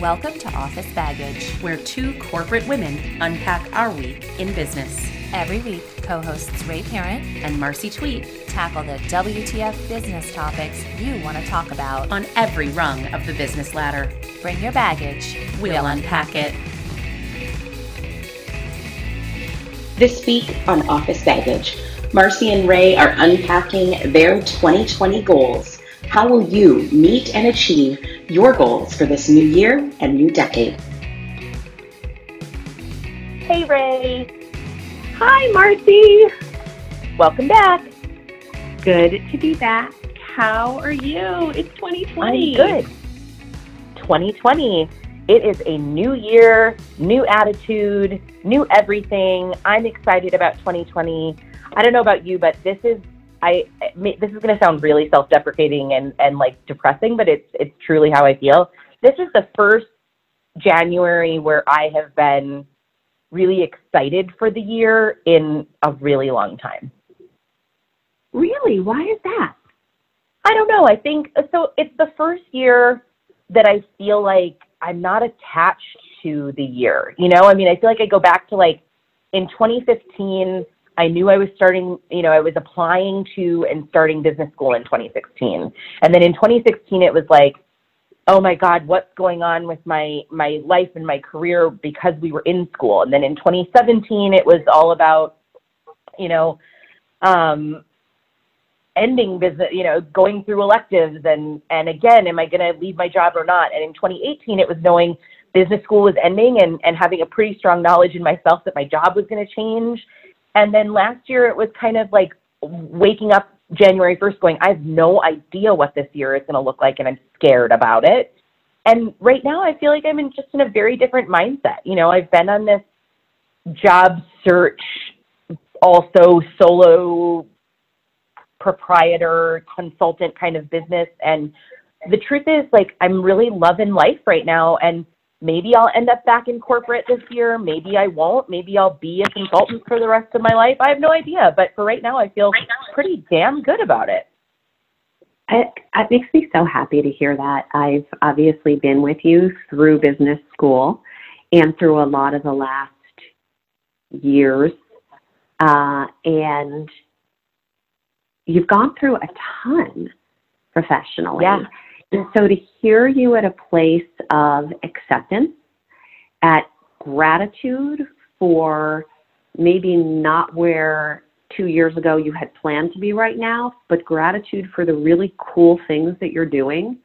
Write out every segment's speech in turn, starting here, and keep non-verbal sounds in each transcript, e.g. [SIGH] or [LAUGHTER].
Welcome to Office Baggage, where two corporate women unpack our week in business. Every week, co hosts Ray Parent and Marcy Tweet tackle the WTF business topics you want to talk about on every rung of the business ladder. Bring your baggage, we'll, we'll unpack it. This week on Office Baggage, Marcy and Ray are unpacking their 2020 goals. How will you meet and achieve your goals for this new year and new decade? Hey, Ray. Hi, Marcy. Welcome back. Good to be back. How are you? It's 2020. I'm good. 2020. It is a new year, new attitude, new everything. I'm excited about 2020. I don't know about you, but this is I this is going to sound really self-deprecating and and like depressing, but it's it's truly how I feel. This is the first January where I have been really excited for the year in a really long time. Really? Why is that? I don't know. I think so it's the first year that I feel like I'm not attached to the year. You know, I mean, I feel like I go back to like in 2015, I knew I was starting, you know, I was applying to and starting business school in 2016. And then in 2016, it was like, oh my God, what's going on with my, my life and my career because we were in school. And then in 2017, it was all about, you know, um, ending business, you know, going through electives and, and again, am I going to leave my job or not? And in 2018, it was knowing business school was ending and, and having a pretty strong knowledge in myself that my job was going to change. And then last year, it was kind of like waking up January 1st going, I have no idea what this year is going to look like and I'm scared about it. And right now, I feel like I'm in just in a very different mindset. You know, I've been on this job search, also solo proprietor, consultant kind of business. And the truth is, like, I'm really loving life right now. And maybe I'll end up back in corporate this year. Maybe I won't. Maybe I'll be a consultant for the rest of my life. I have no idea. But for right now, I feel pretty damn good about it. It, it makes me so happy to hear that. I've obviously been with you through business school and through a lot of the last years. Uh, and you've gone through a ton professionally. Yeah. And so to hear you at a place of acceptance, at gratitude for maybe not where two years ago you had planned to be right now, but gratitude for the really cool things that you're doing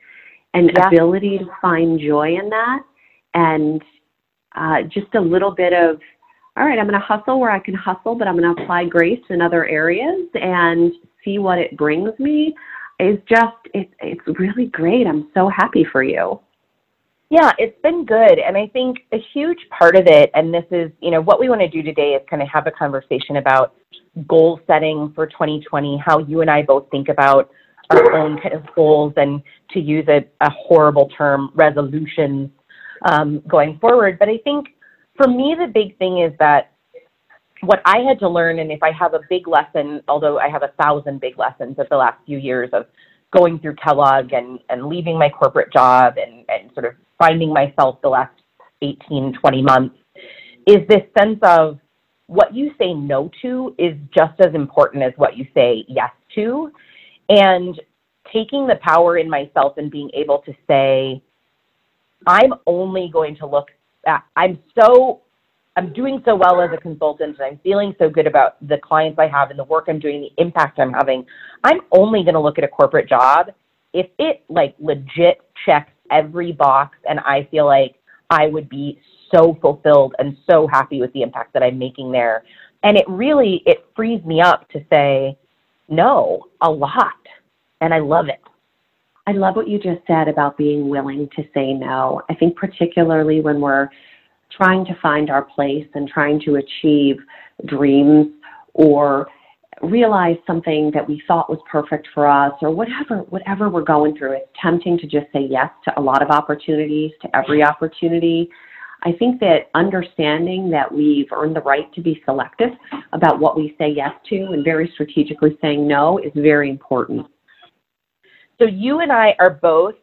and yeah. ability to find joy in that and uh, just a little bit of all right i'm going to hustle where i can hustle but i'm going to apply grace in other areas and see what it brings me is just it's it's really great. I'm so happy for you. Yeah, it's been good. And I think a huge part of it, and this is, you know, what we want to do today is kind of have a conversation about goal setting for 2020, how you and I both think about our own kind of goals and to use a, a horrible term, resolutions um, going forward. But I think for me, the big thing is that what I had to learn, and if I have a big lesson, although I have a thousand big lessons of the last few years of going through Kellogg and, and leaving my corporate job and, and sort of finding myself the last 18, 20 months, is this sense of what you say no to is just as important as what you say yes to. And taking the power in myself and being able to say, I'm only going to look at, I'm so I'm doing so well as a consultant and I'm feeling so good about the clients I have and the work I'm doing, the impact I'm having, I'm only going to look at a corporate job if it like legit checks every box and I feel like I would be so fulfilled and so happy with the impact that I'm making there. And it really it frees me up to say no a lot. And I love it. I love what you just said about being willing to say no. I think particularly when we're trying to find our place and trying to achieve dreams or realize something that we thought was perfect for us or whatever whatever we're going through. It's tempting to just say yes to a lot of opportunities to every opportunity. I think that understanding that we've earned the right to be selective about what we say yes to and very strategically saying no is very important. So you and i are both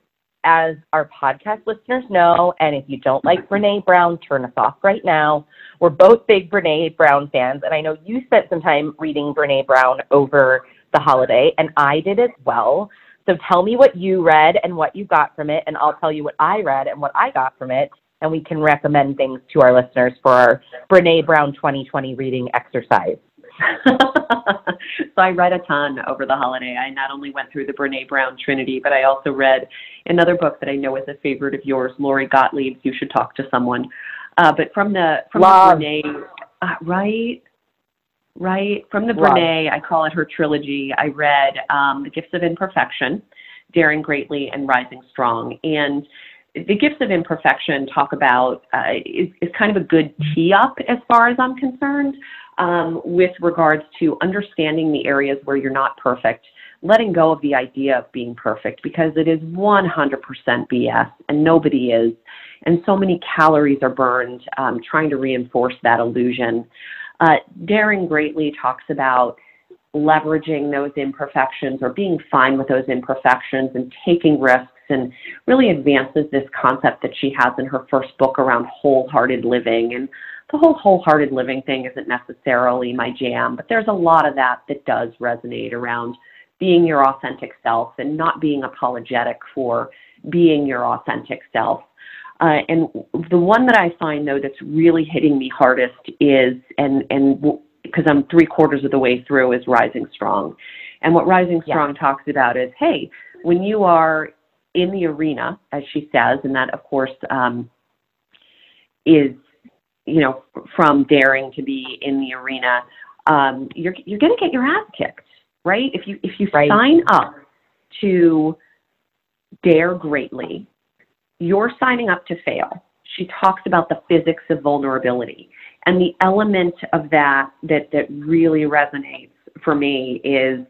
as our podcast listeners know, and if you don't like Brene Brown, turn us off right now. We're both big Brene Brown fans, and I know you spent some time reading Brene Brown over the holiday, and I did as well. So tell me what you read and what you got from it, and I'll tell you what I read and what I got from it, and we can recommend things to our listeners for our Brene Brown 2020 reading exercise. [LAUGHS] so I read a ton over the holiday. I not only went through the Brene Brown Trinity, but I also read another book that I know is a favorite of yours, Lori Gottlieb's You Should Talk to Someone. Uh, but from the from Love. the Brene, uh, right, right from the Love. Brene, I call it her trilogy. I read um, The Gifts of Imperfection, Daring Greatly, and Rising Strong, and the gifts of imperfection talk about uh, is, is kind of a good tee up as far as I'm concerned um, with regards to understanding the areas where you're not perfect, letting go of the idea of being perfect because it is 100% BS and nobody is. And so many calories are burned um, trying to reinforce that illusion. Uh, Daring Greatly talks about leveraging those imperfections or being fine with those imperfections and taking risks and really advances this concept that she has in her first book around wholehearted living. And the whole wholehearted living thing isn't necessarily my jam, but there's a lot of that that does resonate around being your authentic self and not being apologetic for being your authentic self. Uh, and the one that I find though that's really hitting me hardest is, and and because I'm three quarters of the way through, is Rising Strong. And what Rising Yeah. Strong talks about is, hey, when you are in the arena, as she says, and that of course um, is, you know, from daring to be in the arena, um, you're you're going to get your ass kicked, right? If you if you Right. sign up to dare greatly, you're signing up to fail. She talks about the physics of vulnerability. And the element of that that, that really resonates for me is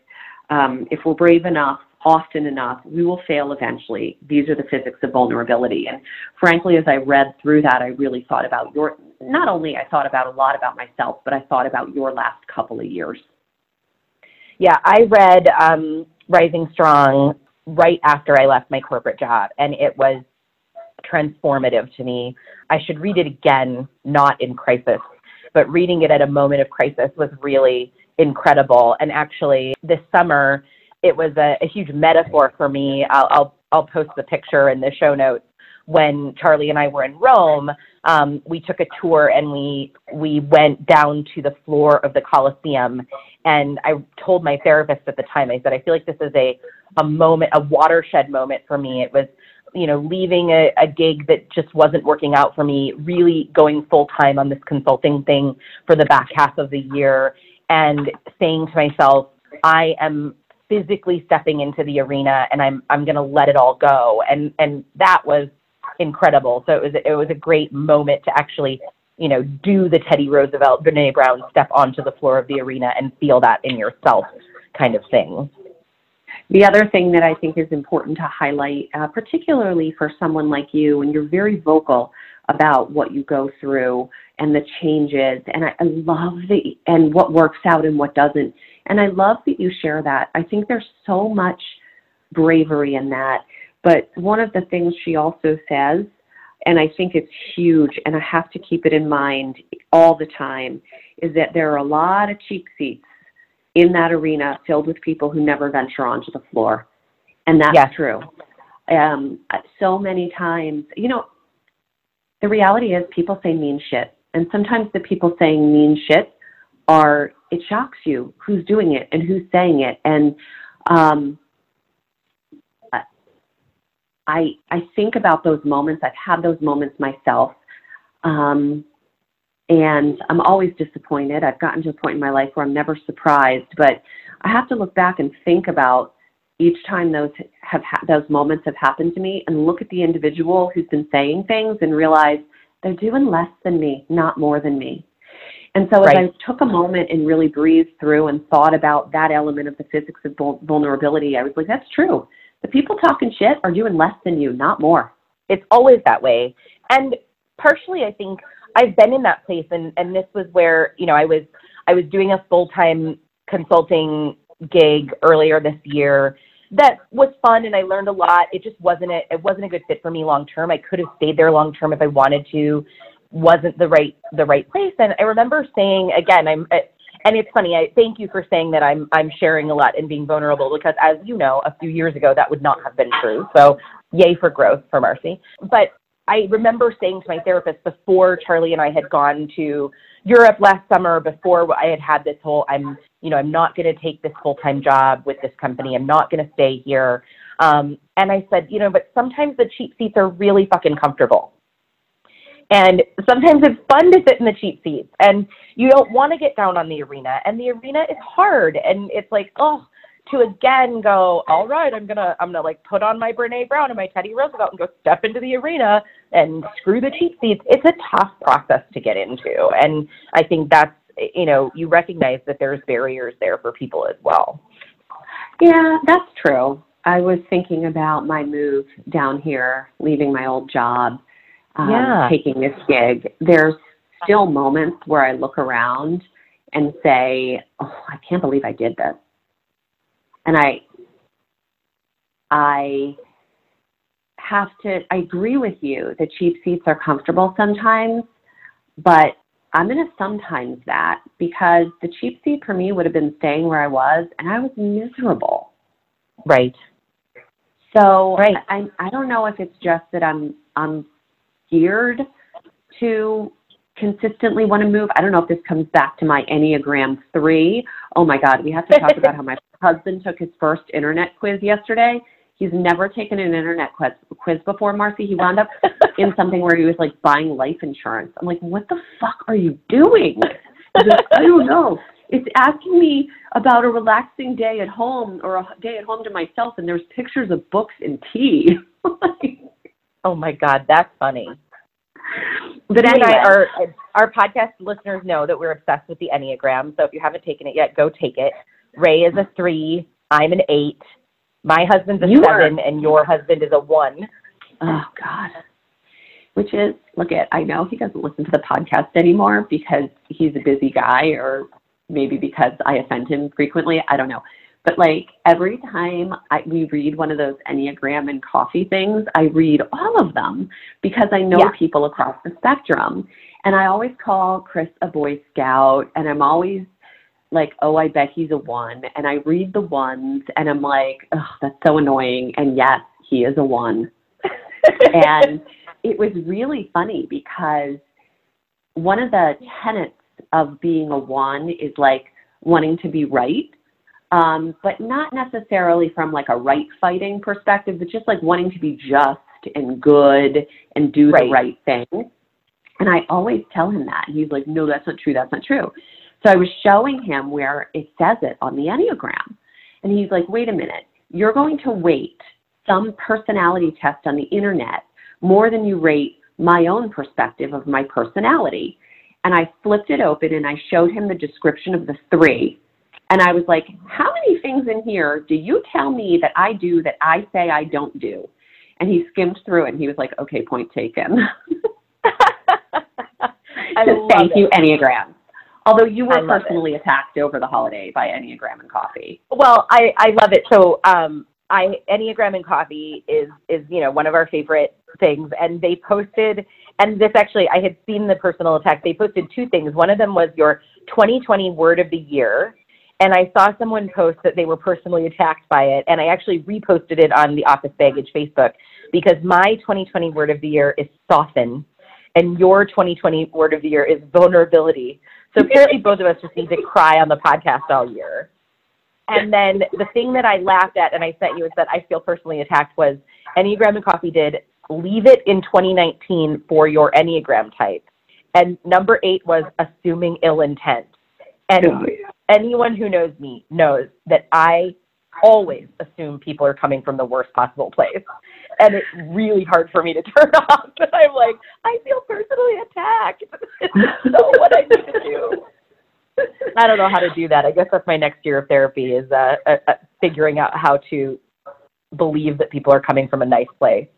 um, if we're brave enough, often enough, we will fail eventually. These are the physics of vulnerability. And frankly, as I read through that, I really thought about your, not only I thought about a lot about myself, but I thought about your last couple of years. Yeah, I read um, Rising Strong right after I left my corporate job, and it was transformative to me. I should read it again, not in crisis, but reading it at a moment of crisis was really incredible. And actually, this summer, it was a, a huge metaphor for me. I'll, I'll, I'll post the picture in the show notes. When Charlie and I were in Rome, um, we took a tour and we we went down to the floor of the Coliseum. And I told my therapist at the time, I said, I feel like this is a a moment, a watershed moment for me. It was you know, leaving a, a gig that just wasn't working out for me, really going full time on this consulting thing for the back half of the year and saying to myself, I am physically stepping into the arena and I'm I'm gonna let it all go. And and that was incredible. So it was it was a great moment to actually, you know, do the Teddy Roosevelt, Brene Brown step onto the floor of the arena and feel that in yourself kind of thing. The other thing that I think is important to highlight, uh, particularly for someone like you, and you're very vocal about what you go through and the changes, and I, I love the and what works out and what doesn't, and I love that you share that. I think there's so much bravery in that. But one of the things she also says, and I think it's huge, and I have to keep it in mind all the time, is that there are a lot of cheap seats in that arena filled with people who never venture onto the floor. And that's Yes. true. Um, so many times, you know, the reality is people say mean shit. And sometimes the people saying mean shit are, it shocks you who's doing it and who's saying it. And um, I, I think about those moments. I've had those moments myself. Um, and I'm always disappointed. I've gotten to a point in my life where I'm never surprised, but I have to look back and think about each time those have ha- those moments have happened to me, and look at the individual who's been saying things and realize they're doing less than me, not more than me. And so, as I took a moment and really breathed through and thought about that element of the physics of vul- vulnerability, I was like, "That's true. The people talking shit are doing less than you, not more." it's always that way. And partially, I think I've been in that place, and and this was where you know I was I was doing a full time consulting gig earlier this year, that was fun and I learned a lot. It just wasn't a, it wasn't a good fit for me long term. I could have stayed there long term if I wanted to. Wasn't the right the right place. And I remember saying again, I'm and it's funny. I thank you for saying that I'm I'm sharing a lot and being vulnerable because as you know, a few years ago that would not have been true. So yay for growth for Marcy. But I remember saying to my therapist before Charlie and I had gone to Europe last summer, before I had had this whole, I'm, you know, I'm not going to take this full time job with this company. I'm not going to stay here. Um, and I said, you know, but sometimes the cheap seats are really fucking comfortable. And sometimes it's fun to sit in the cheap seats and you don't want to get down on the arena and the arena is hard and it's like, oh, to again go, all right, I'm gonna I'm gonna like put on my Brene Brown and my Teddy Roosevelt and go step into the arena and screw the cheap seats. It's a tough process to get into, and I think that's you know you recognize that there's barriers there for people as well. Yeah, that's true. I was thinking about my move down here, leaving my old job, um, yeah. taking this gig. There's still moments where I look around and say, "Oh, I can't believe I did this." and I I have to I agree with you. The cheap seats are comfortable sometimes, but I'm going to sometimes that because the cheap seat for me would have been staying where I was and I was miserable. Right. So right. I I don't know if it's just that I'm I'm geared to consistently want to move. I don't know if this comes back to my Enneagram 3. Oh my God, we have to talk about how my [LAUGHS] husband took his first internet quiz yesterday. He's never taken an internet quiz, quiz before, Marcy. He wound up in something where he was like buying life insurance. I'm like, what the fuck are you doing? Like, I don't know. It's asking me about a relaxing day at home or a day at home to myself, and there's pictures of books and tea. like, [LAUGHS] oh my God, that's funny. But anyway, I, our our podcast listeners know that we're obsessed with the Enneagram. So if you haven't taken it yet, go take it. Ray is a three. I'm an eight. My husband's a you seven, are. and your husband is a one. Oh God. Which is look at I know he doesn't listen to the podcast anymore because he's a busy guy, or maybe because I offend him frequently. I don't know. But like every time I, we read one of those Enneagram and coffee things, I read all of them because I know yeah. people across the spectrum. And I always call Chris a Boy Scout, and I'm always like, oh, I bet he's a one. And I read the ones, and I'm like, oh, that's so annoying. And yes, he is a one. and it was really funny because one of the tenets of being a one is like wanting to be right um, but not necessarily from like a right fighting perspective, but just like wanting to be just and good and do right. the right thing. And I always tell him that. He's like, no, that's not true. That's not true. So I was showing him where it says it on the Enneagram. And he's like, wait a minute. You're going to weight some personality test on the internet more than you rate my own perspective of my personality. And I flipped it open and I showed him the description of the three and I was like, how many things in here do you tell me that I do that I say I don't do? And he skimmed through it and he was like, okay, point taken. [LAUGHS] I Thank it. you, Enneagram. Although you were personally it. attacked over the holiday by Enneagram and coffee. Well, I, I love it. So um, I Enneagram and coffee is is you know one of our favorite things, and they posted and this actually I had seen the personal attack. They posted two things. One of them was your 2020 word of the year, and I saw someone post that they were personally attacked by it, and I actually reposted it on the Office Baggage Facebook because my 2020 word of the year is soften, and your 2020 word of the year is vulnerability. So apparently, both of us just need to cry on the podcast all year. And then the thing that I laughed at and I sent you is that I feel personally attacked was Enneagram and Coffee did leave it in 2019 for your Enneagram type. And number eight was assuming ill intent. And oh, yeah anyone who knows me knows that I always assume people are coming from the worst possible place. And it's really hard for me to [LAUGHS] turn off. But I'm like, I feel personally attacked. [LAUGHS] so what I need to do. I don't know how to do that. I guess that's my next year of therapy is uh, uh, uh, figuring out how to believe that people are coming from a nice place.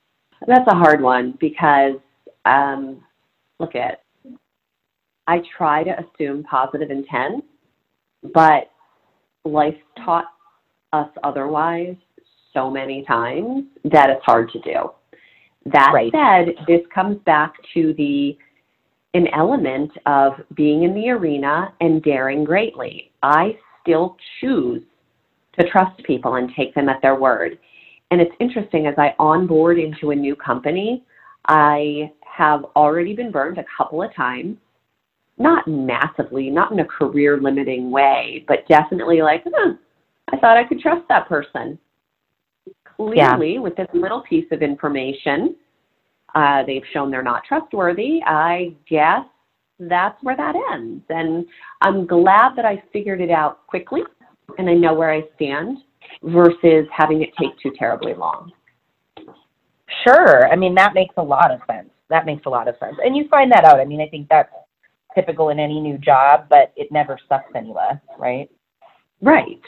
That's a hard one because um, look at I try to assume positive intent but life taught us otherwise so many times that it's hard to do. That Right. said, this comes back to the an element of being in the arena and daring greatly. I still choose to trust people and take them at their word. And it's interesting as I onboard into a new company, I have already been burned a couple of times. Not massively, not in a career limiting way, but definitely like, huh, I thought I could trust that person. Clearly, with this little piece of information, uh, they've shown they're not trustworthy. I guess that's where that ends. And I'm glad that I figured it out quickly and I know where I stand versus having it take too terribly long. Sure. I mean, that makes a lot of sense. That makes a lot of sense. And you find that out. I mean, I think that's typical in any new job, but it never sucks any less, right? Right.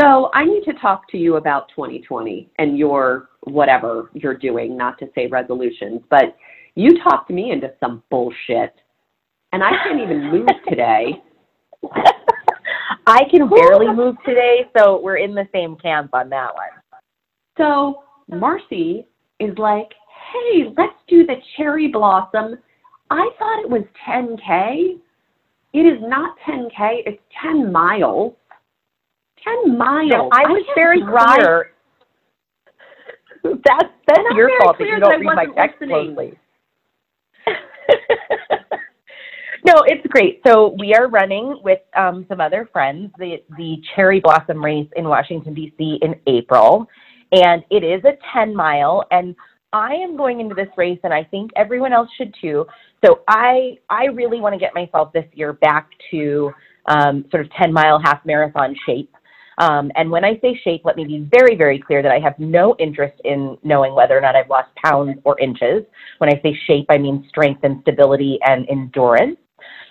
So I need to talk to you about 2020 and your whatever you're doing, not to say resolutions, but you talked me into some bullshit. And I can't even [LAUGHS] move today. I can barely move today, so we're in the same camp on that one. So Marcy is like, hey, let's do the cherry blossom. I thought it was 10K. It is not 10K, it's 10 miles. 10 miles. No, I was very drive- clear. That's that's I'm your fault that you don't read my text listening. closely. [LAUGHS] no, it's great. So we are running with um, some other friends the the Cherry Blossom Race in Washington D.C. in April, and it is a 10 mile. And I am going into this race, and I think everyone else should too. So I I really want to get myself this year back to um, sort of 10 mile half marathon shape. Um, and when I say shape, let me be very, very clear that I have no interest in knowing whether or not I've lost pounds or inches. When I say shape, I mean strength and stability and endurance.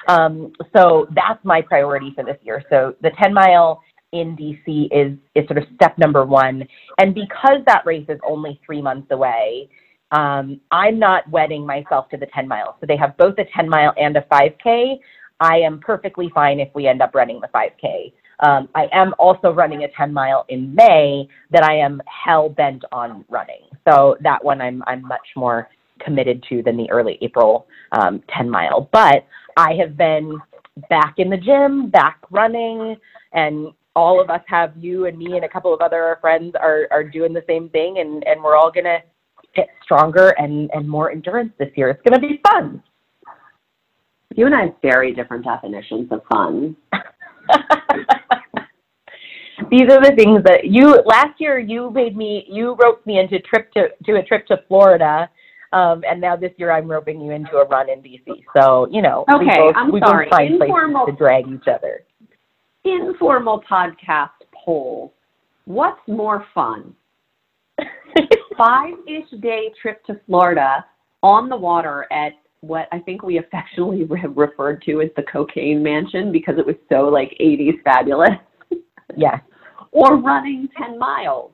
Um, so that's my priority for this year. So the 10 mile in DC is, is sort of step number one. And because that race is only three months away, um, I'm not wedding myself to the 10 miles. So they have both a 10 mile and a 5K. I am perfectly fine if we end up running the 5K. Um, I am also running a 10 mile in May that I am hell bent on running. So that one I'm, I'm much more committed to than the early April um, 10 mile. But I have been back in the gym, back running, and all of us have you and me and a couple of other friends are, are doing the same thing, and, and we're all going to get stronger and, and more endurance this year. It's going to be fun. You and I have very different definitions of fun. [LAUGHS] These are the things that you last year you made me you roped me into trip to to a trip to Florida, um, and now this year I'm roping you into a run in DC. So you know, we Okay, both, I'm we sorry. both find Informal- places to drag each other. Informal podcast poll. What's more fun? [LAUGHS] Five-ish day trip to Florida on the water at what I think we affectionately [LAUGHS] re- referred to as the cocaine mansion because it was so like 80s fabulous. [LAUGHS] yes, or running 10 miles.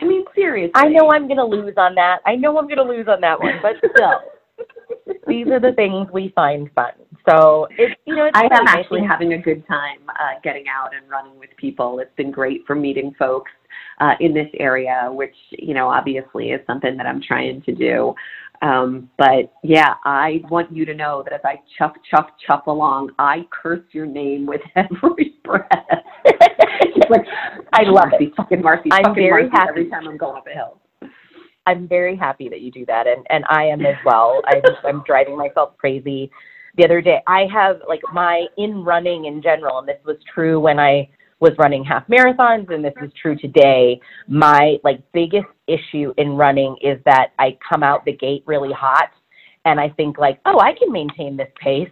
I mean, seriously. I know I'm going to lose on that. I know I'm going to lose on that one, but still, these are the things we find fun. So it's you know it's I am actually having a good time uh, getting out and running with people. It's been great for meeting folks uh, in this area, which, you know, obviously is something that I'm trying to do. Um, but yeah, I want you to know that as I chuff, chuff, chuff along, I curse your name with [LAUGHS] every breath. Like, I love it. fucking Marcy, I'm fucking very Marcy happy. every time I'm going up a hill. I'm very happy that you do that, and and I am as well. [LAUGHS] I'm I'm driving myself crazy. The other day, I have like my in running in general, and this was true when I was running half marathons, and this is true today. My like biggest issue in running is that I come out the gate really hot, and I think like, oh, I can maintain this pace.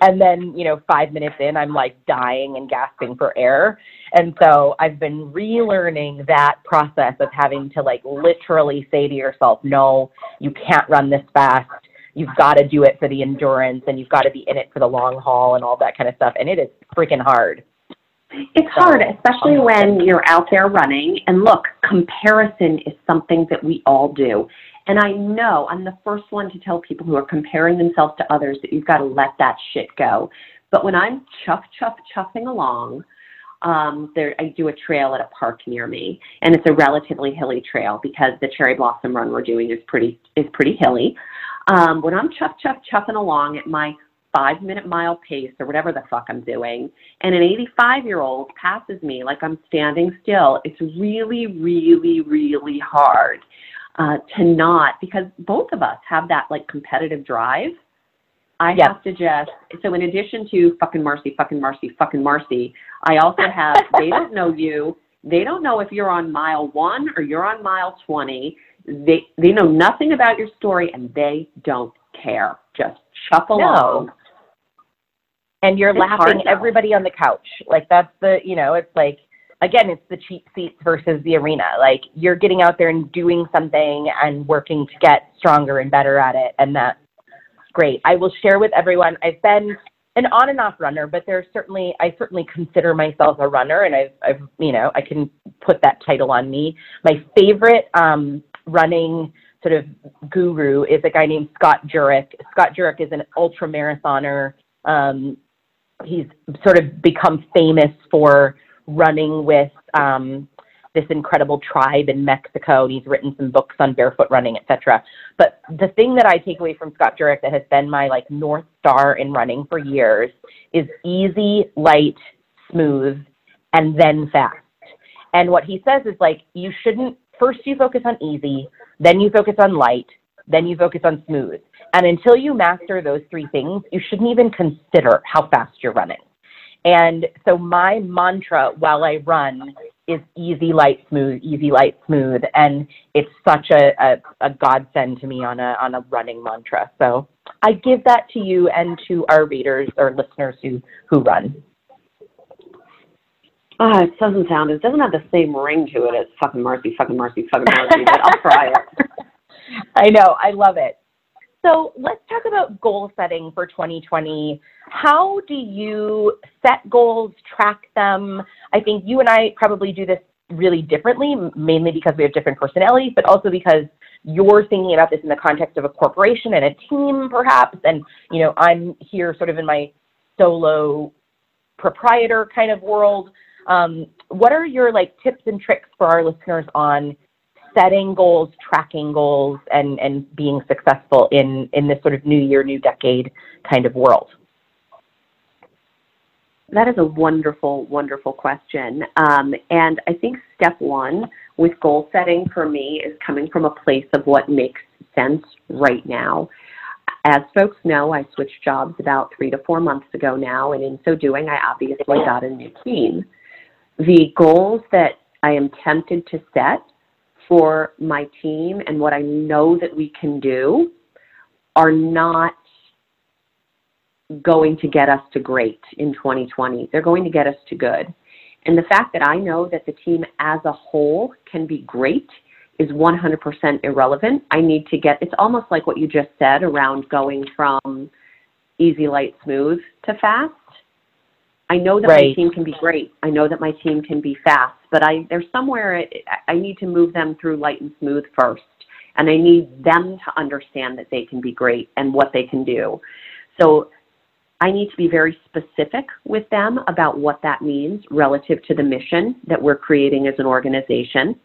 And then, you know, five minutes in, I'm like dying and gasping for air. And so I've been relearning that process of having to like literally say to yourself, no, you can't run this fast. You've got to do it for the endurance and you've got to be in it for the long haul and all that kind of stuff. And it is freaking hard. It's hard, especially when you're out there running. And look, comparison is something that we all do. And I know I'm the first one to tell people who are comparing themselves to others that you've got to let that shit go. But when I'm chuff, chuff, chuffing along, um, there, I do a trail at a park near me, and it's a relatively hilly trail because the cherry blossom run we're doing is pretty is pretty hilly. Um, when I'm chuff chuff chuffing along at my five minute mile pace or whatever the fuck I'm doing, and an 85 year old passes me like I'm standing still, it's really, really, really hard uh, to not because both of us have that like competitive drive. I Yes. have to just so in addition to fucking Marcy, fucking Marcy, fucking Marcy, I also have they [LAUGHS] don't know you. They don't know if you're on mile one or you're on mile twenty. They they know nothing about your story and they don't care. Just chuff along. and you're It's laughing everybody on the couch. Like that's the, you know, it's like again, it's the cheap seats versus the arena. Like you're getting out there and doing something and working to get stronger and better at it, and that's great. I will share with everyone. I've been an on and off runner, but there's certainly I certainly consider myself a runner, and I've, I've you know I can put that title on me. My favorite um, running sort of guru is a guy named Scott Jurek. Scott Jurek is an ultra marathoner. Um, he's sort of become famous for running with um, this incredible tribe in Mexico, and he's written some books on barefoot running, etc. But the thing that I take away from Scott Jurek that has been my like north star in running for years is easy, light, smooth, and then fast. And what he says is like you shouldn't first you focus on easy, then you focus on light, then you focus on smooth. And until you master those three things, you shouldn't even consider how fast you're running. And so my mantra while I run is easy, light, smooth, easy, light, smooth. And it's such a, a, a godsend to me on a, on a running mantra. So I give that to you and to our readers or listeners who, who run. Ah, it doesn't sound. It doesn't have the same ring to it as fucking Marcy, fucking Marcy, fucking Marcy. but I'll try it. [LAUGHS] I know, I love it. So let's talk about goal setting for 2020. How do you set goals, track them? I think you and I probably do this really differently, mainly because we have different personalities, but also because you're thinking about this in the context of a corporation and a team, perhaps. And, you know, I'm here sort of in my solo proprietor kind of world. Um, what are your like tips and tricks for our listeners on setting goals, tracking goals, and and being successful in in this sort of new year, new decade kind of world? That is a wonderful, wonderful question. Um, and I think step one with goal setting for me is coming from a place of what makes sense right now. As folks know, I switched jobs about three to four months ago now, and in so doing, I obviously got a new team. The goals that I am tempted to set for my team and what I know that we can do are not going to get us to great in 2020. They're going to get us to good. And the fact that I know that the team as a whole can be great is 100% irrelevant. I need to get, it's almost like what you just said around going from easy, light, smooth to fast. I know that Right. my team can be great. I know that my team can be fast, but I there's somewhere I- I need to move them through light and smooth first, and I need them to understand that they can be great and what they can do. So I need to be very specific with them about what that means relative to the mission that we're creating as an organization.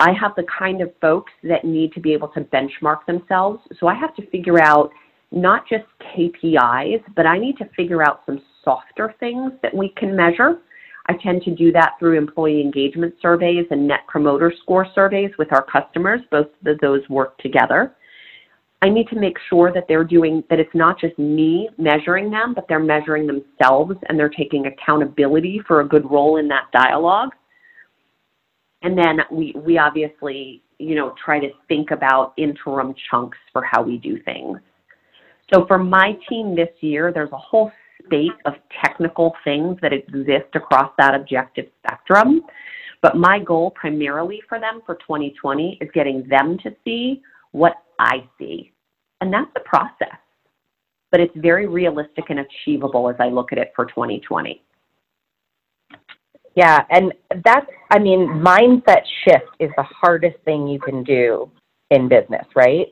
I have the kind of folks that need to be able to benchmark themselves. So I have to figure out not just KPIs, but I need to figure out some softer things that we can measure. I tend to do that through employee engagement surveys and net promoter score surveys with our customers. Both of those work together. I need to make sure that they're doing, that it's not just me measuring them, but they're measuring themselves and they're taking accountability for a good role in that dialogue. And then we, we obviously, you know, try to think about interim chunks for how we do things. So for my team this year, there's a whole spate of technical things that exist across that objective spectrum. But my goal primarily for them for 2020 is getting them to see what I see. And that's a process. But it's very realistic and achievable as I look at it for 2020. Yeah, and that's I mean, mindset shift is the hardest thing you can do in business, right?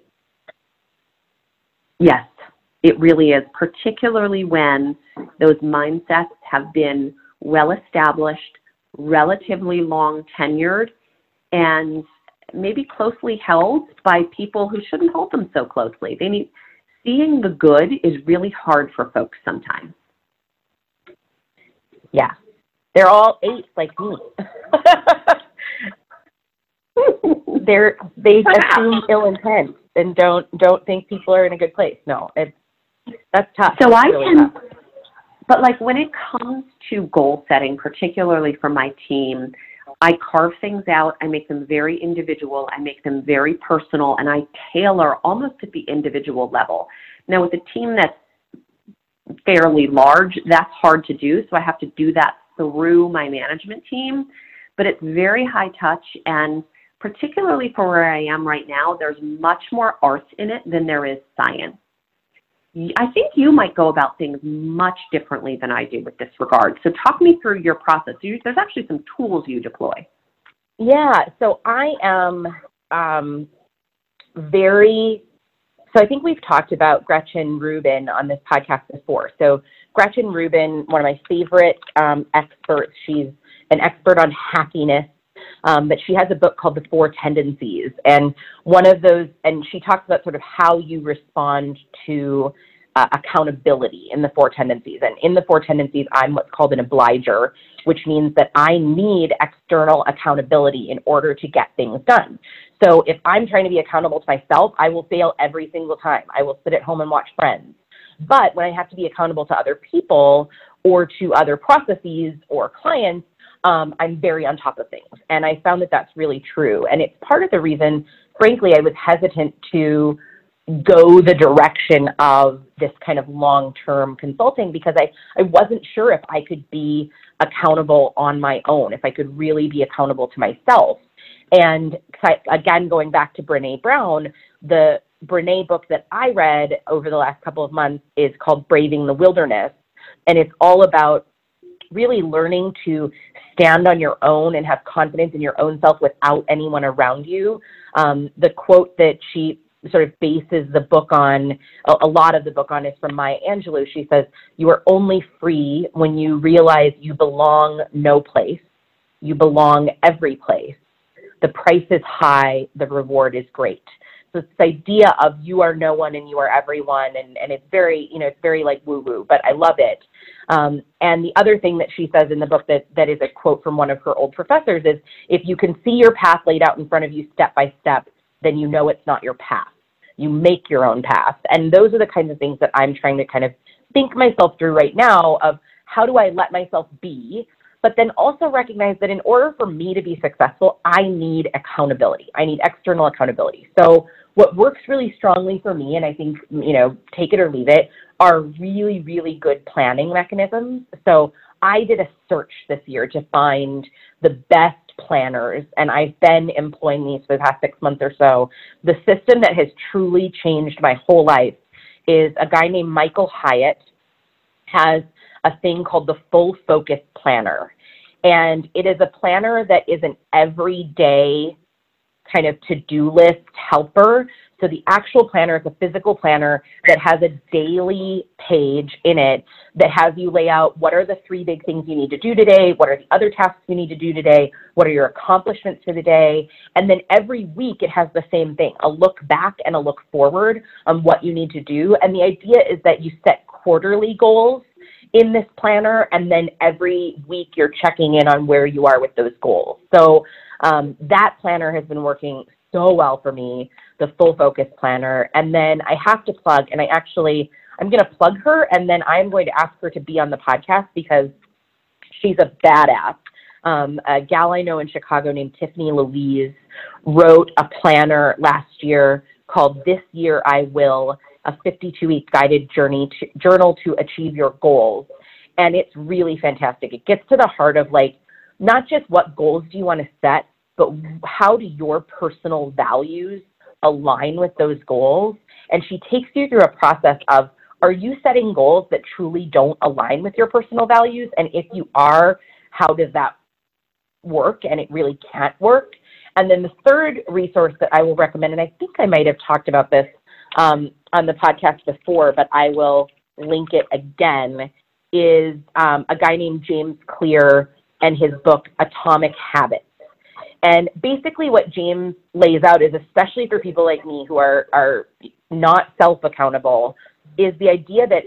Yes, it really is, particularly when those mindsets have been well established, relatively long tenured, and maybe closely held by people who shouldn't hold them so closely. They need seeing the good is really hard for folks sometimes. Yeah. They're all eight like me. [LAUGHS] They're they assume ill intent and don't don't think people are in a good place. No, it's that's tough. So That's I really can, tough. but like when it comes to goal setting, particularly for my team, I carve things out. I make them very individual. I make them very personal, and I tailor almost at the individual level. Now, with a team that's fairly large, that's hard to do. So I have to do that through my management team. But it's very high touch, and particularly for where I am right now, there's much more art in it than there is science. I think you might go about things much differently than I do with this regard. So talk me through your process. You, there's actually some tools you deploy. Yeah, so I am um, very. So I think we've talked about Gretchen Rubin on this podcast before. So Gretchen Rubin, one of my favorite um, experts. She's an expert on happiness, um, but she has a book called The Four Tendencies, and one of those, and she talks about sort of how you respond to uh, accountability in the four tendencies. And in the four tendencies, I'm what's called an obliger, which means that I need external accountability in order to get things done. So if I'm trying to be accountable to myself, I will fail every single time. I will sit at home and watch friends. But when I have to be accountable to other people or to other processes or clients, um, I'm very on top of things. And I found that that's really true. And it's part of the reason, frankly, I was hesitant to go the direction of this kind of long-term consulting because I, I wasn't sure if I could be accountable on my own, if I could really be accountable to myself. And again, going back to Brene Brown, the Brene book that I read over the last couple of months is called Braving the Wilderness. And it's all about really learning to stand on your own and have confidence in your own self without anyone around you. Um, the quote that she sort of bases the book on, a, lot of the book on is from Maya Angelou. She says, You are only free when you realize you belong no place, you belong every place. The price is high, the reward is great. So this idea of you are no one and you are everyone, and, and it's very, you know, it's very like woo woo, but I love it. Um, and the other thing that she says in the book that, that is a quote from one of her old professors is if you can see your path laid out in front of you step by step, then you know it's not your path you make your own path. And those are the kinds of things that I'm trying to kind of think myself through right now of how do I let myself be, but then also recognize that in order for me to be successful, I need accountability. I need external accountability. So what works really strongly for me, and I think, you know, take it or leave it, are really, really good planning mechanisms. So I did a search this year to find the best planners, and I've been employing these for the past six months or so. The system that has truly changed my whole life is a guy named Michael Hyatt has a thing called the Full Focus Planner. And it is a planner that is an everyday kind of to-do list helper. So the actual planner is a physical planner that has a daily page in it that has you lay out what are the three big things you need to do today, what are the other tasks you need to do today, what are your accomplishments for the day, and then every week it has the same thing, a look back and a look forward on what you need to do. And the idea is that you set quarterly goals in this planner and then every week you're checking in on where you are with those goals. So um, that planner has been working so well for me, the full focus planner. And then I have to plug, and I actually, I'm going to plug her, and then I'm going to ask her to be on the podcast because she's a badass. Um, a gal I know in Chicago named Tiffany Louise wrote a planner last year called This Year I Will, a 52 week guided journey to, journal to achieve your goals. And it's really fantastic. It gets to the heart of like, not just what goals do you want to set, but how do your personal values align with those goals? And she takes you through a process of are you setting goals that truly don't align with your personal values? And if you are, how does that work? And it really can't work. And then the third resource that I will recommend, and I think I might have talked about this um, on the podcast before, but I will link it again, is um, a guy named James Clear and his book Atomic Habits. And basically, what James lays out is, especially for people like me who are, are not self accountable, is the idea that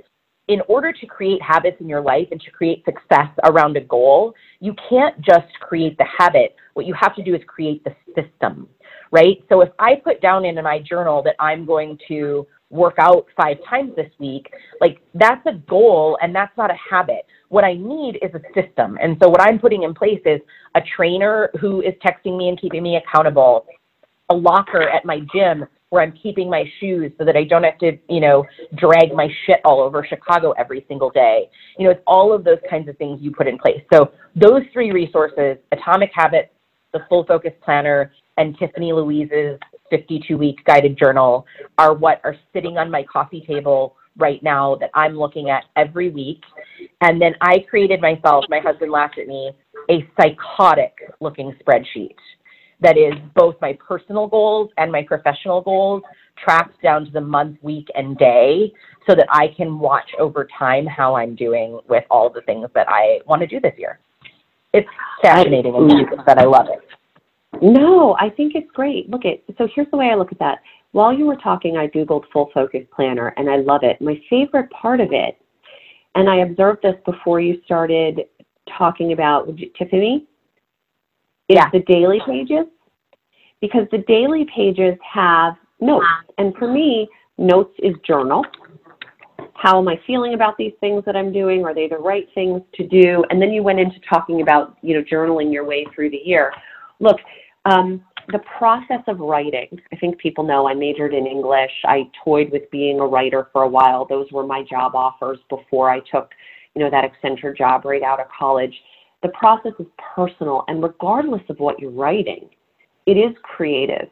in order to create habits in your life and to create success around a goal, you can't just create the habit. What you have to do is create the system, right? So if I put down in my journal that I'm going to work out five times this week, like that's a goal and that's not a habit. What I need is a system. And so what I'm putting in place is a trainer who is texting me and keeping me accountable, a locker at my gym where I'm keeping my shoes so that I don't have to, you know, drag my shit all over Chicago every single day. You know, it's all of those kinds of things you put in place. So those three resources, Atomic Habits, the Full Focus Planner, and Tiffany Louise's 52 week guided journal are what are sitting on my coffee table right now that I'm looking at every week. And then I created myself, my husband laughed at me, a psychotic looking spreadsheet that is both my personal goals and my professional goals tracked down to the month, week, and day so that I can watch over time how I'm doing with all the things that I want to do this year. It's fascinating and that I love it. No, I think it's great. Look at so here's the way I look at that. While you were talking, I googled full focus planner and I love it. My favorite part of it, and I observed this before you started talking about Tiffany, is yeah. the daily pages. Because the daily pages have notes. And for me, notes is journal. How am I feeling about these things that I'm doing? Are they the right things to do? And then you went into talking about, you know, journaling your way through the year. Look, um, the process of writing, I think people know I majored in English. I toyed with being a writer for a while. Those were my job offers before I took, you know, that Accenture job right out of college. The process is personal, and regardless of what you're writing, it is creative.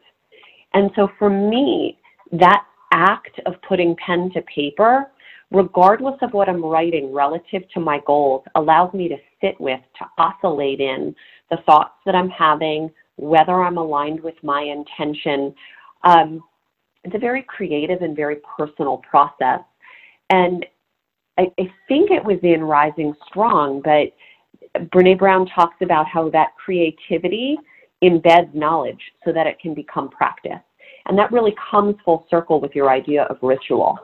And so for me, that act of putting pen to paper, regardless of what I'm writing relative to my goals, allows me to sit with, to oscillate in the thoughts that I'm having, whether I'm aligned with my intention. Um, it's a very creative and very personal process. And I, I think it was in Rising Strong, but Brene Brown talks about how that creativity embeds knowledge so that it can become practice. And that really comes full circle with your idea of ritual.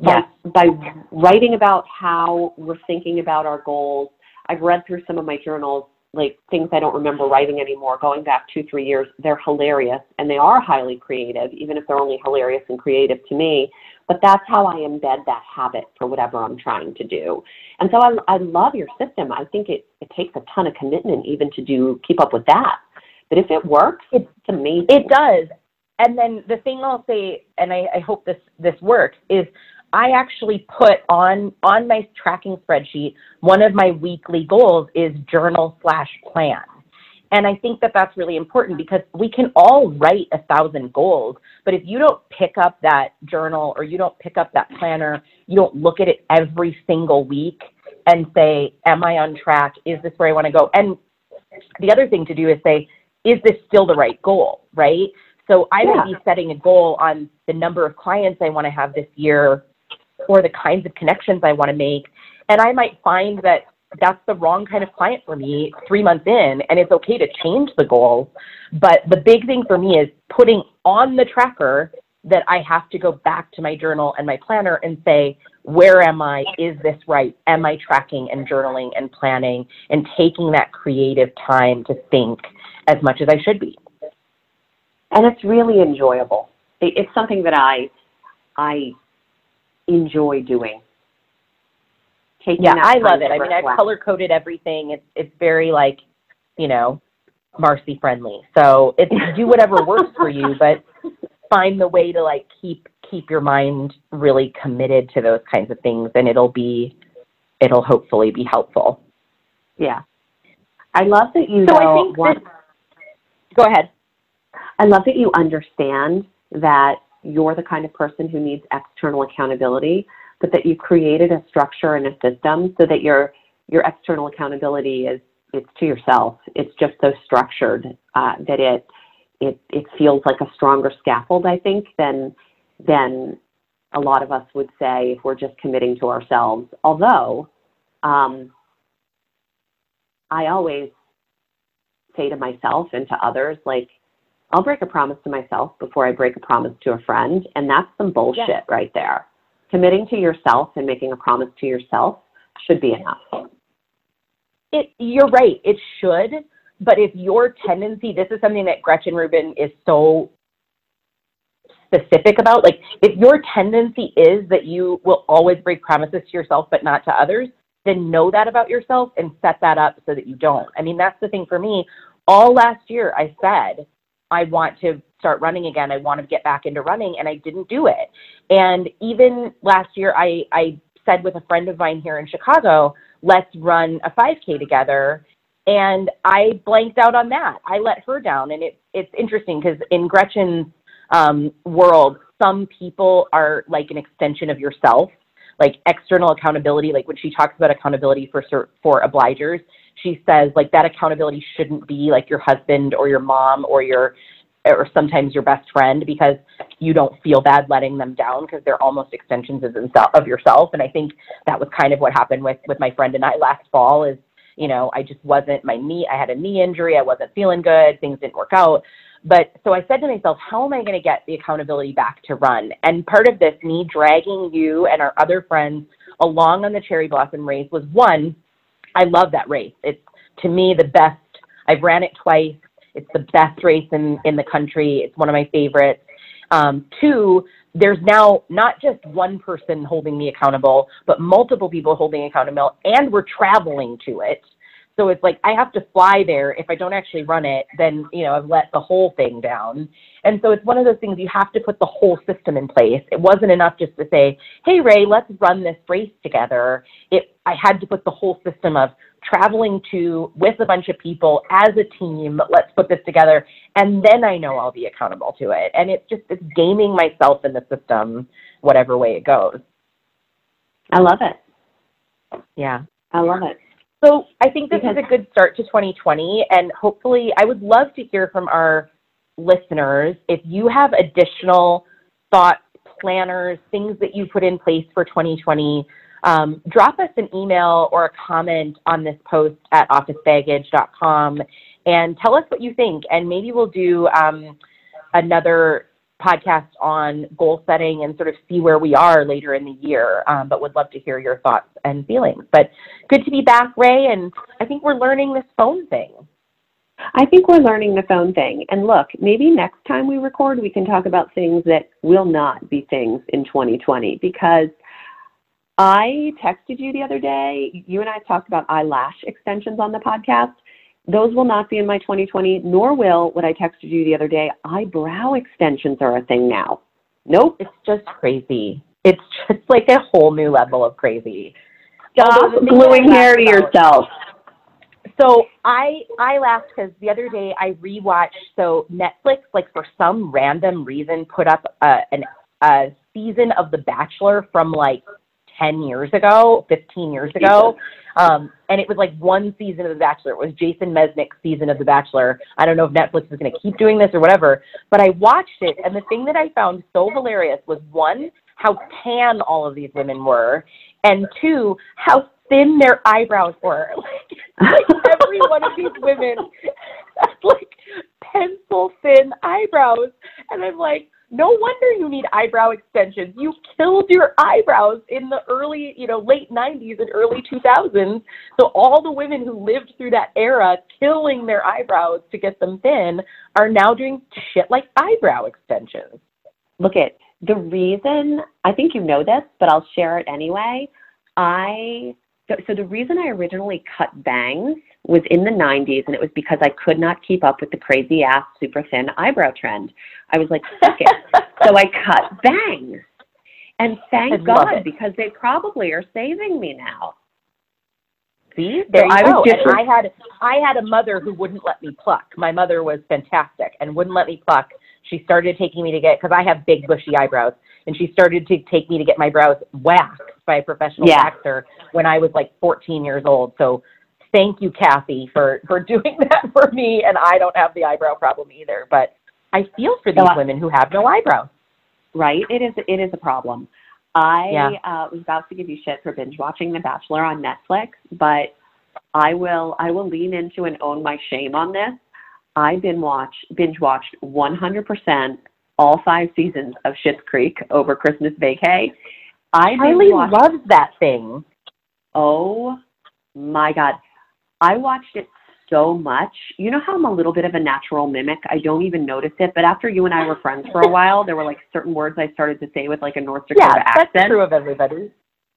Yes. By, by writing about how we're thinking about our goals, I've read through some of my journals like things I don't remember writing anymore, going back two, three years, they're hilarious and they are highly creative, even if they're only hilarious and creative to me. But that's how I embed that habit for whatever I'm trying to do. And so I, I love your system. I think it, it takes a ton of commitment even to do keep up with that. But if it works, it's amazing. It does. And then the thing I'll say, and I, I hope this this works, is I actually put on on my tracking spreadsheet one of my weekly goals is journal slash plan. And I think that that's really important because we can all write a thousand goals, but if you don't pick up that journal or you don't pick up that planner, you don't look at it every single week and say, Am I on track? Is this where I want to go? And the other thing to do is say, Is this still the right goal? Right? So I yeah. might be setting a goal on the number of clients I want to have this year or the kinds of connections I want to make. And I might find that that's the wrong kind of client for me three months in, and it's okay to change the goals. But the big thing for me is putting on the tracker that I have to go back to my journal and my planner and say, where am I? Is this right? Am I tracking and journaling and planning and taking that creative time to think as much as I should be? And it's really enjoyable. It's something that I I enjoy doing. Taking yeah, I love it. I mean, I've color coded everything. It's it's very like, you know, Marcy friendly. So it's do whatever [LAUGHS] works for you, but find the way to like keep keep your mind really committed to those kinds of things, and it'll be it'll hopefully be helpful. Yeah, I love that you. So I think go ahead. I love that you understand that you're the kind of person who needs external accountability, but that you created a structure and a system so that your your external accountability is it's to yourself. It's just so structured uh, that it it it feels like a stronger scaffold, I think, than than a lot of us would say if we're just committing to ourselves. Although, um, I always say to myself and to others, like, I'll break a promise to myself before I break a promise to a friend. And that's some bullshit right there. Committing to yourself and making a promise to yourself should be enough. It, you're right. It should. But if your tendency, this is something that Gretchen Rubin is so specific about. Like, if your tendency is that you will always break promises to yourself but not to others, then know that about yourself and set that up so that you don't. I mean, that's the thing for me. All last year, I said, I want to start running again. I want to get back into running, and I didn't do it. And even last year, I, I said with a friend of mine here in Chicago, let's run a 5K together. And I blanked out on that. I let her down. And it, it's interesting because in Gretchen's um, world, some people are like an extension of yourself, like external accountability. Like when she talks about accountability for for obligers, she says like that accountability shouldn't be like your husband or your mom or your or sometimes your best friend because you don't feel bad letting them down because they're almost extensions of of yourself. And I think that was kind of what happened with with my friend and I last fall is you know I just wasn't my knee I had a knee injury I wasn't feeling good things didn't work out but so I said to myself, how am I going to get the accountability back to run? And part of this, me dragging you and our other friends along on the Cherry Blossom race was one, I love that race. It's to me the best. I've ran it twice. It's the best race in, in the country. It's one of my favorites. Um, two, there's now not just one person holding me accountable, but multiple people holding accountable, and we're traveling to it. So it's like I have to fly there. If I don't actually run it, then you know I've let the whole thing down. And so it's one of those things you have to put the whole system in place. It wasn't enough just to say, "Hey Ray, let's run this race together." It I had to put the whole system of traveling to with a bunch of people as a team. Let's put this together, and then I know I'll be accountable to it. And it's just it's gaming myself in the system, whatever way it goes. I love it. Yeah. I love it. So I think this Because- is a good start to 2020, and hopefully, I would love to hear from our listeners if you have additional thoughts, planners, things that you put in place for 2020. Um, drop us an email or a comment on this post at officebaggage.com and tell us what you think. And maybe we'll do um, another podcast on goal setting and sort of see where we are later in the year. Um, but would love to hear your thoughts and feelings. But good to be back, Ray. And I think we're learning this phone thing. I think we're learning the phone thing. And look, maybe next time we record, we can talk about things that will not be things in 2020 because I texted you the other day. You and I talked about eyelash extensions on the podcast. Those will not be in my 2020, nor will what I texted you the other day. Eyebrow extensions are a thing now. Nope. It's just crazy. It's just like a whole new level of crazy. Stop gluing hair to yourself. So I I laughed because the other day I rewatched. So Netflix, like for some random reason, put up a, an, a season of The Bachelor from like ten years ago, fifteen years ago, um, and it was like one season of The Bachelor. It was Jason Mesnick's season of The Bachelor. I don't know if Netflix is going to keep doing this or whatever, but I watched it, and the thing that I found so hilarious was one how tan all of these women were, and two how thin their eyebrows were. [LAUGHS] Like, like every one of these women [LAUGHS] like pencil thin eyebrows. And I'm like, no wonder you need eyebrow extensions. You killed your eyebrows in the early, you know, late 90s and early 2000s. So all the women who lived through that era killing their eyebrows to get them thin are now doing shit like eyebrow extensions. look at the reason i think you know this but i'll share it anyway i so, so the reason i originally cut bangs was in the 90s and it was because i could not keep up with the crazy ass super thin eyebrow trend i was like fuck it [LAUGHS] so i cut bangs and thank god because they probably are saving me now See, there you I was go. And different. I had I had a mother who wouldn't let me pluck. My mother was fantastic and wouldn't let me pluck. She started taking me to get because I have big bushy eyebrows, and she started to take me to get my brows waxed by a professional Yeah. waxer when I was like 14 years old. So thank you, Kathy, for for [LAUGHS] doing that for me. And I don't have the eyebrow problem either, but I feel for these So women who have no eyebrows. right? It is it is a problem. I Yeah. uh, was about to give you shit for binge watching The Bachelor on Netflix, but I will I will lean into and own my shame on this. I binge watch binge watched 100% all five seasons of Schitt's Creek over Christmas vacay. I really loves that thing. Oh my God. I watched it so much. You know how I'm a little bit of a natural mimic? I don't even notice it. But after you and I were friends for a while, there were like certain words I started to say with like a North Dakota Yeah, accent. that's true of everybody.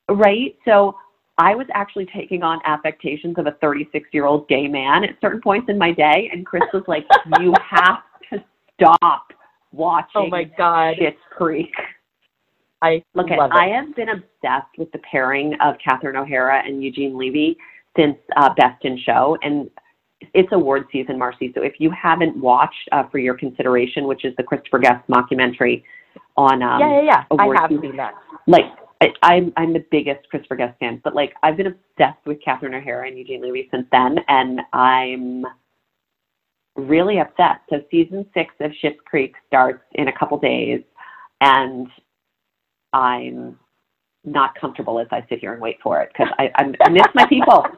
Right? So I was actually taking on affectations of a 36 year old gay man at certain points in my day. And Chris was like, You have to stop watching Oh my god, Schitt's Creek. I Look, at, it. I have been obsessed with the pairing of Catherine O'Hara and Eugene Levy since uh, Best in Show, and it's award season, Marcy. So if you haven't watched uh, for your consideration, which is the Christopher Guest mockumentary on um, yeah, yeah, yeah. I have season. seen that. like I, I'm I'm the biggest Christopher Guest fan, but like I've been obsessed with Catherine O'Hara and Eugene Levy since then, and I'm really upset. So season six of Schitt's Creek starts in a couple days, and I'm not comfortable as I sit here and wait for it because I, I miss my people. [LAUGHS]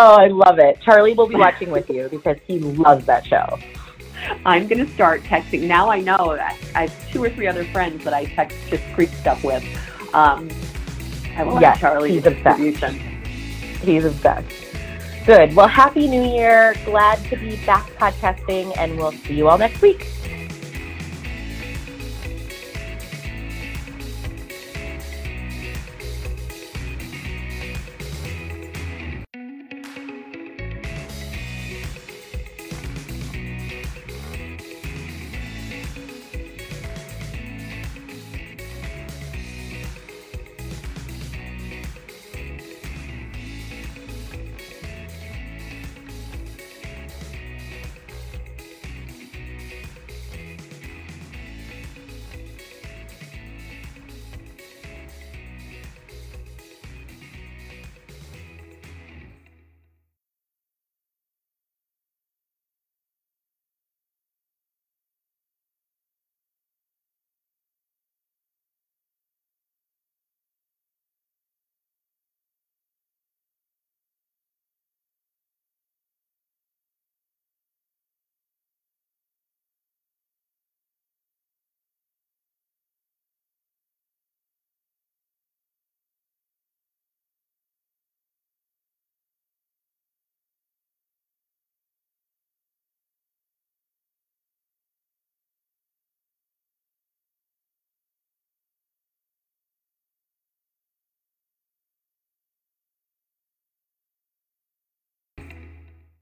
Oh, I love it. Charlie will be watching with you because he loves that show. I'm gonna start texting. Now I know that I have two or three other friends that I text Schitt's Creek stuff with. Um, I will Yes, have Charlie's he's obsessed. He's obsessed. Good. Well, happy New Year. Glad to be back podcasting, and we'll see you all next week.